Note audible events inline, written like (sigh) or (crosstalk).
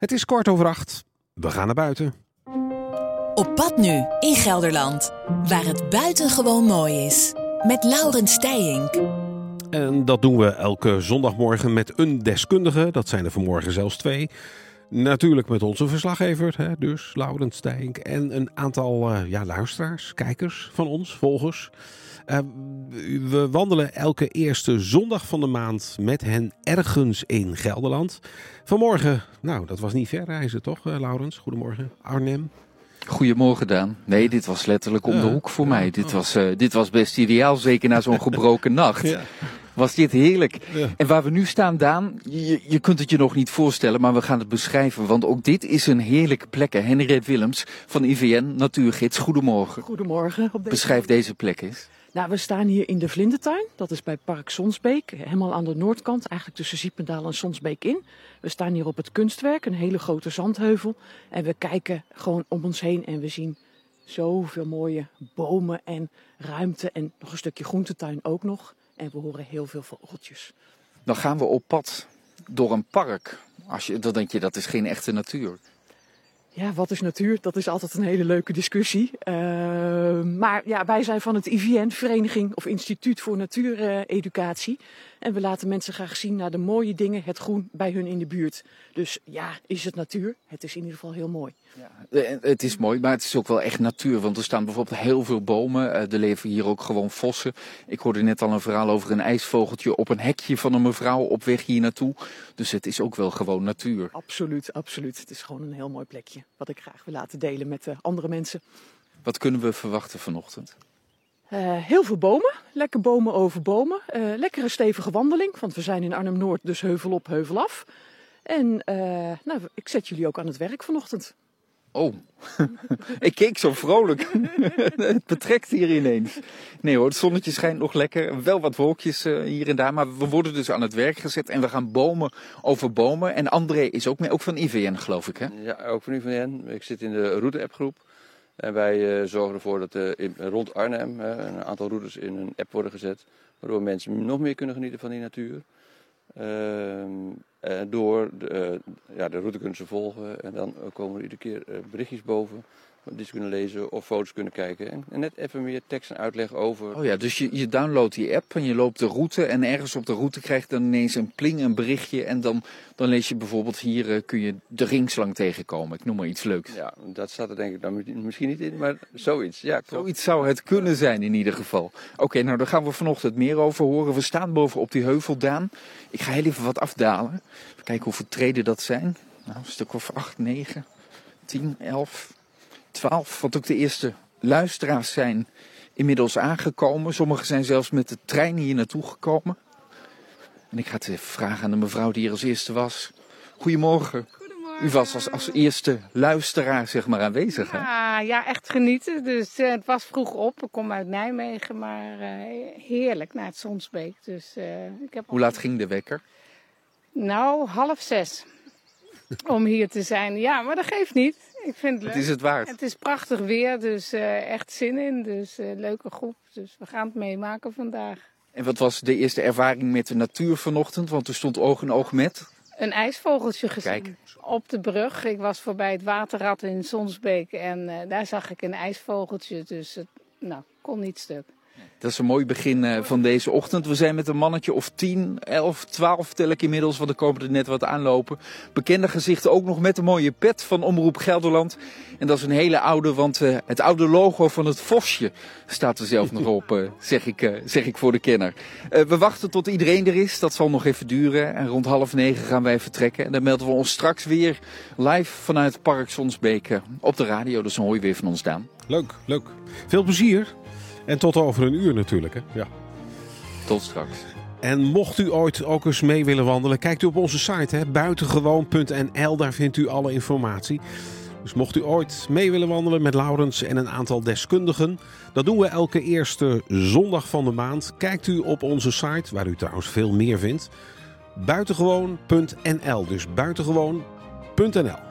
Het is kwart over acht. We gaan naar buiten. Op pad nu in Gelderland, waar het buitengewoon mooi is. Met Laurens Stijink. En dat doen we elke zondagmorgen met een deskundige. Dat zijn er vanmorgen zelfs twee. Natuurlijk met onze verslaggever, hè, dus Laurens Stijnk. En een aantal uh, ja, luisteraars, kijkers van ons, volgers. Uh, we wandelen elke eerste zondag van de maand met hen ergens in Gelderland. Vanmorgen, nou dat was niet ver reizen toch, uh, Laurens? Goedemorgen, Arnhem. Goedemorgen Daan. Nee, dit was letterlijk om de hoek voor mij. Dit was, dit was best ideaal, zeker na zo'n (laughs) gebroken nacht. Ja. Was dit heerlijk. Ja. En waar we nu staan, Daan, je, je kunt het je nog niet voorstellen, maar we gaan het beschrijven. Want ook dit is een heerlijke plek. Henriette Willems van IVN Natuurgids. Goedemorgen. Goedemorgen. Op deze Beschrijf deze plek eens. Nou, we staan hier in de Vlindertuin. Dat is bij Park Sonsbeek. Helemaal aan de noordkant, eigenlijk tussen Ziependaal en Sonsbeek in. We staan hier op het kunstwerk, een hele grote zandheuvel. En we kijken gewoon om ons heen en we zien zoveel mooie bomen en ruimte. En nog een stukje groentetuin ook nog. En we horen heel veel vogeltjes. Dan gaan we op pad door een park. Als je, dan denk je dat is geen echte natuur. Ja, wat is natuur? Dat is altijd een hele leuke discussie. Uh, maar ja, wij zijn van het IVN, Vereniging of Instituut voor Natuureducatie. En we laten mensen graag zien naar de mooie dingen, het groen bij hun in de buurt. Dus ja, is het natuur? Het is in ieder geval heel mooi. Ja, het is mooi, maar het is ook wel echt natuur. Want er staan bijvoorbeeld heel veel bomen. Uh, er leven hier ook gewoon vossen. Ik hoorde net al een verhaal over een ijsvogeltje op een hekje van een mevrouw op weg hier naartoe. Dus het is ook wel gewoon natuur. Absoluut, absoluut. Het is gewoon een heel mooi plekje. Wat ik graag wil laten delen met uh, andere mensen. Wat kunnen we verwachten vanochtend? Uh, heel veel bomen, lekker bomen over bomen. Uh, lekkere stevige wandeling, want we zijn in Arnhem-Noord, dus heuvel op, heuvel af. En uh, nou, ik zet jullie ook aan het werk vanochtend. Oh, (laughs) ik keek zo vrolijk. (laughs) het betrekt hier ineens. Nee hoor, het zonnetje schijnt nog lekker. Wel wat wolkjes hier en daar, maar we worden dus aan het werk gezet en we gaan bomen over bomen. En André is ook mee, ook van IVN geloof ik hè? Ja, ook van IVN. Ik zit in de route-appgroep. En wij uh, zorgen ervoor dat rond Arnhem een aantal routes in een app worden gezet. Waardoor mensen nog meer kunnen genieten van die natuur. Ehm, door de, ja, de route kunnen ze volgen en dan komen er iedere keer berichtjes boven die ze kunnen lezen of foto's kunnen kijken. En, net even meer tekst en uitleg over. Oh ja, dus je, je downloadt die app en je loopt de route. En ergens op de route krijg je dan ineens een pling, een berichtje. En dan, dan lees je bijvoorbeeld hier uh, kun je de ringslang tegenkomen. Ik noem maar iets leuks. Ja, dat staat er denk ik dan misschien niet in, maar zoiets. Ja, klopt. Zoiets zou het kunnen zijn in ieder geval. Oké, okay, nou daar gaan we vanochtend meer over horen. We staan boven op die heuvel, Daan. Ik ga heel even wat afdalen. Even kijken hoeveel treden dat zijn. Nou, een stuk of 8, 9, 10, 11, 12, wat ook de eerste luisteraars zijn inmiddels aangekomen. Sommigen zijn zelfs met de trein hier naartoe gekomen. En ik ga het even vragen aan de mevrouw die hier als eerste was. Goedemorgen. Goedemorgen. U was als, als eerste luisteraar zeg maar aanwezig, hè? Ja, ja echt genieten. Dus uh, het was vroeg op. Ik kom uit Nijmegen, maar uh, heerlijk naar het Zonsbeek. Dus, uh, ik heb Hoe laat ging de wekker? Nou, half zes. Om hier te zijn. Ja, maar dat geeft niet. Ik vind het leuk. Het is het waard. Het is prachtig weer, dus uh, echt zin in. Dus uh, leuke groep. Dus we gaan het meemaken vandaag. En wat was de eerste ervaring met de natuur vanochtend? Want er stond oog in oog met... Een ijsvogeltje gezien. Kijk. Op de brug. Ik was voorbij het waterrad in Sonsbeek. En uh, daar zag ik een ijsvogeltje. Dus het nou, kon niet stuk. Dat is een mooi begin uh, van deze ochtend. We zijn met een mannetje of 10, 11, 12 tel ik inmiddels, want er komen er net wat aanlopen. Bekende gezichten ook nog met een mooie pet van Omroep Gelderland. En dat is een hele oude, want uh, het oude logo van het Vosje staat er zelf nog op, uh, zeg, ik, zeg ik voor de kenner. we wachten tot iedereen er is, dat zal nog even duren. En rond half negen gaan wij vertrekken. En dan melden we ons straks weer live vanuit Park Sonsbeek op de radio. Dus hoor je weer van ons, Daan. Leuk, leuk. Veel plezier. En tot over een uur natuurlijk. Hè? Ja. Tot straks. En mocht u ooit ook eens mee willen wandelen, kijkt u op onze site hè, buitengewoon.nl. Daar vindt u alle informatie. Dus mocht u ooit mee willen wandelen met Laurens en een aantal deskundigen, dat doen we elke eerste zondag van de maand. Kijkt u op onze site, waar u trouwens veel meer vindt. Buitengewoon.nl. Dus buitengewoon.nl.